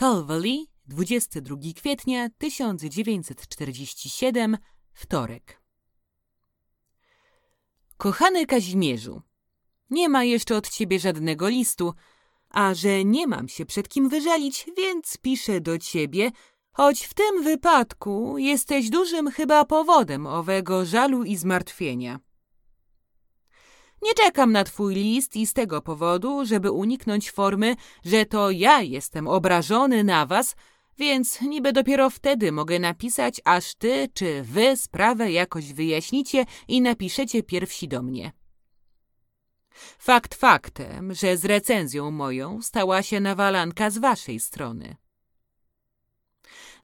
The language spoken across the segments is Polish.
Calvary, 22 kwietnia 1947, wtorek. Kochany Kazimierzu, nie ma jeszcze od ciebie żadnego listu, a że nie mam się przed kim wyżalić, więc piszę do ciebie, choć w tym wypadku jesteś dużym chyba powodem owego żalu i zmartwienia. Nie czekam na twój list i z tego powodu, żeby uniknąć formy, że to ja jestem obrażony na was, więc niby dopiero wtedy mogę napisać, aż ty czy wy sprawę jakoś wyjaśnicie i napiszecie pierwsi do mnie. Fakt faktem, że z recenzją moją stała się nawalanka z waszej strony.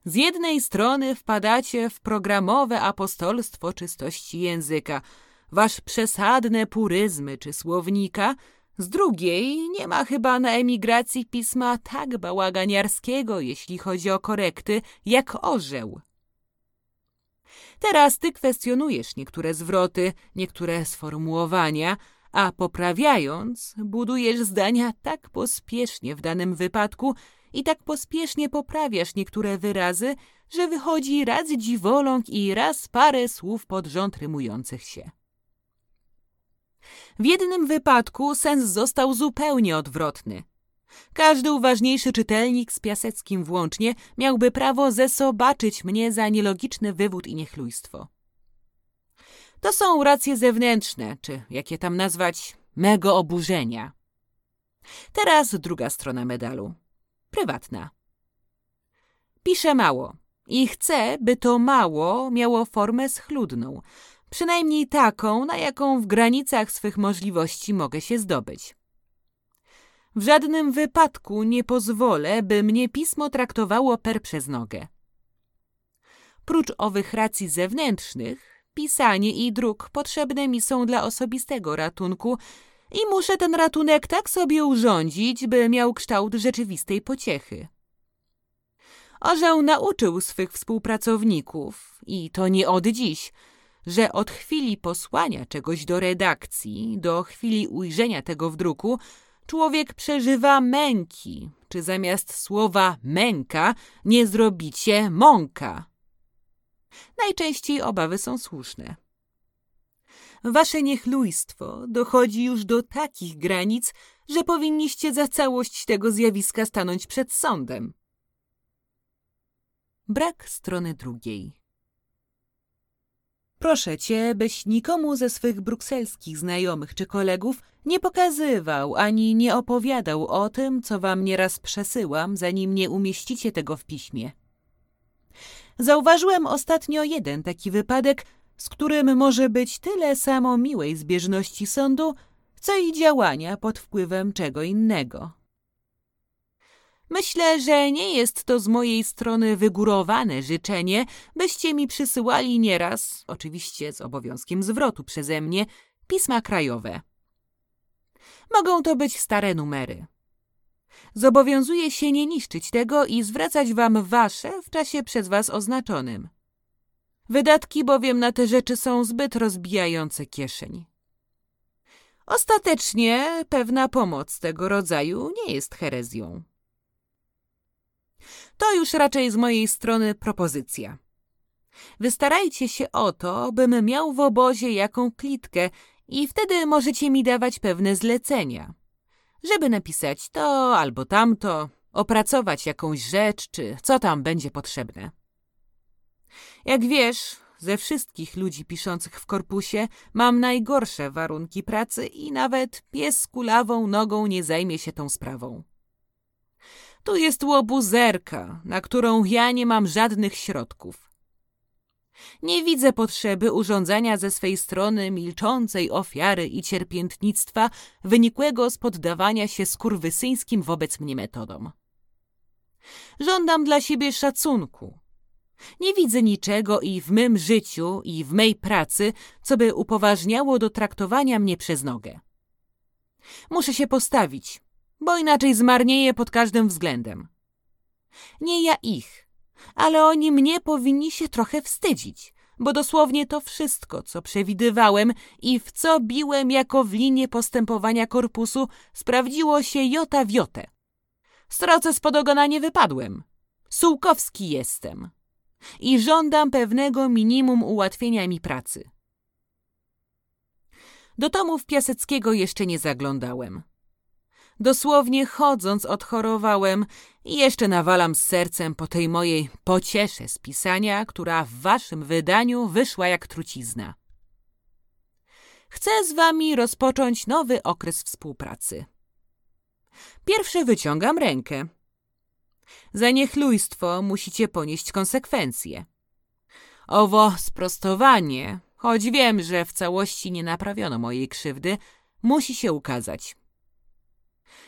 Z jednej strony wpadacie w programowe apostolstwo czystości języka – wasz przesadne puryzmy czy słownika, z drugiej nie ma chyba na emigracji pisma tak bałaganiarskiego, jeśli chodzi o korekty, jak orzeł. Teraz ty kwestionujesz niektóre zwroty, niektóre sformułowania, a poprawiając, budujesz zdania tak pospiesznie w danym wypadku i tak pospiesznie poprawiasz niektóre wyrazy, że wychodzi raz dziwoląg i raz parę słów pod rząd rymujących się. W jednym wypadku sens został zupełnie odwrotny. Każdy uważniejszy czytelnik z Piaseckim włącznie miałby prawo zesobaczyć mnie za nielogiczny wywód i niechlujstwo. To są racje zewnętrzne, czy jakie tam nazwać, mego oburzenia. Teraz druga strona medalu. Prywatna. Piszę mało i chcę, by to mało miało formę schludną, przynajmniej taką, na jaką w granicach swych możliwości mogę się zdobyć. W żadnym wypadku nie pozwolę, by mnie pismo traktowało per przez nogę. Prócz owych racji zewnętrznych, pisanie i druk potrzebne mi są dla osobistego ratunku i muszę ten ratunek tak sobie urządzić, by miał kształt rzeczywistej pociechy. Orzeł nauczył swych współpracowników, i to nie od dziś, że od chwili posłania czegoś do redakcji, do chwili ujrzenia tego w druku, człowiek przeżywa męki, czy zamiast słowa męka nie zrobicie mąka. Najczęściej obawy są słuszne. Wasze niechlujstwo dochodzi już do takich granic, że powinniście za całość tego zjawiska stanąć przed sądem. Brak strony drugiej. Proszę cię, byś nikomu ze swych brukselskich znajomych czy kolegów nie pokazywał ani nie opowiadał o tym, co wam nieraz przesyłam, zanim nie umieścicie tego w piśmie. Zauważyłem ostatnio jeden taki wypadek, z którym może być tyle samo miłej zbieżności sądu, co i działania pod wpływem czego innego. Myślę, że nie jest to z mojej strony wygórowane życzenie, byście mi przysyłali nieraz, oczywiście z obowiązkiem zwrotu przeze mnie, pisma krajowe. Mogą to być stare numery. Zobowiązuję się nie niszczyć tego i zwracać wam wasze w czasie przez was oznaczonym. Wydatki bowiem na te rzeczy są zbyt rozbijające kieszeń. Ostatecznie pewna pomoc tego rodzaju nie jest herezją. To już raczej z mojej strony propozycja. Wystarajcie się o to, bym miał w obozie jaką klitkę i wtedy możecie mi dawać pewne zlecenia. żeby napisać to albo tamto, opracować jakąś rzecz, czy co tam będzie potrzebne. Jak wiesz, ze wszystkich ludzi piszących w korpusie mam najgorsze warunki pracy i nawet pies z kulawą nogą nie zajmie się tą sprawą. Tu jest łobuzerka, na którą ja nie mam żadnych środków. Nie widzę potrzeby urządzania ze swej strony milczącej ofiary i cierpiętnictwa wynikłego z poddawania się skurwysyńskim wobec mnie metodom. Żądam dla siebie szacunku. Nie widzę niczego i w mym życiu, i w mej pracy, co by upoważniało do traktowania mnie przez nogę. Muszę się postawić, bo inaczej zmarnieję pod każdym względem. Nie ja ich, ale oni mnie powinni się trochę wstydzić, bo dosłownie to wszystko, co przewidywałem i w co biłem jako w linię postępowania korpusu, sprawdziło się jota w jotę. Stroce spod ogona nie wypadłem. Sułkowski jestem. I żądam pewnego minimum ułatwienia mi pracy. Do tomów Piaseckiego jeszcze nie zaglądałem. Dosłownie chodząc odchorowałem i jeszcze nawalam z sercem po tej mojej pociesze z pisania, która w waszym wydaniu wyszła jak trucizna. Chcę z wami rozpocząć nowy okres współpracy. Pierwszy wyciągam rękę. Za niechlujstwo musicie ponieść konsekwencje. Owo sprostowanie, choć wiem, że w całości nie naprawiono mojej krzywdy, musi się ukazać.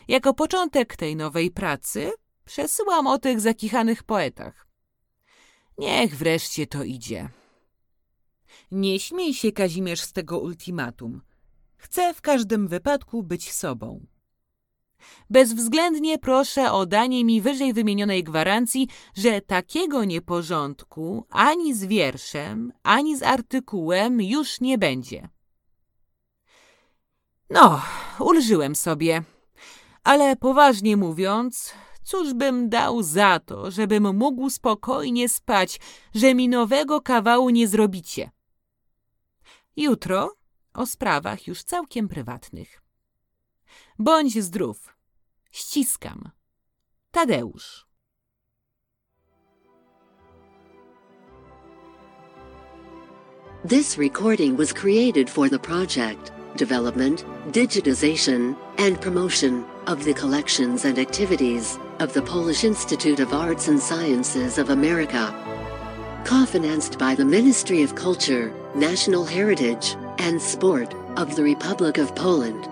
Jako początek tej nowej pracy przesyłam o tych zakichanych poetach. Niech wreszcie to idzie. Nie śmiej się, Kazimierz, z tego ultimatum. Chcę w każdym wypadku być sobą. Bezwzględnie proszę o danie mi wyżej wymienionej gwarancji, że takiego nieporządku ani z wierszem, ani z artykułem już nie będzie. No, ulżyłem sobie. Ale poważnie mówiąc, cóż bym dał za to, żebym mógł spokojnie spać, że mi nowego kawału nie zrobicie. Jutro o sprawach już całkiem prywatnych. Bądź zdrów. Ściskam. Tadeusz. This recording was created for the project, development, digitization, and promotion of the collections and activities of the Polish Institute of Arts and Sciences of America. Co-financed by the Ministry of Culture, National Heritage, and Sport of the Republic of Poland.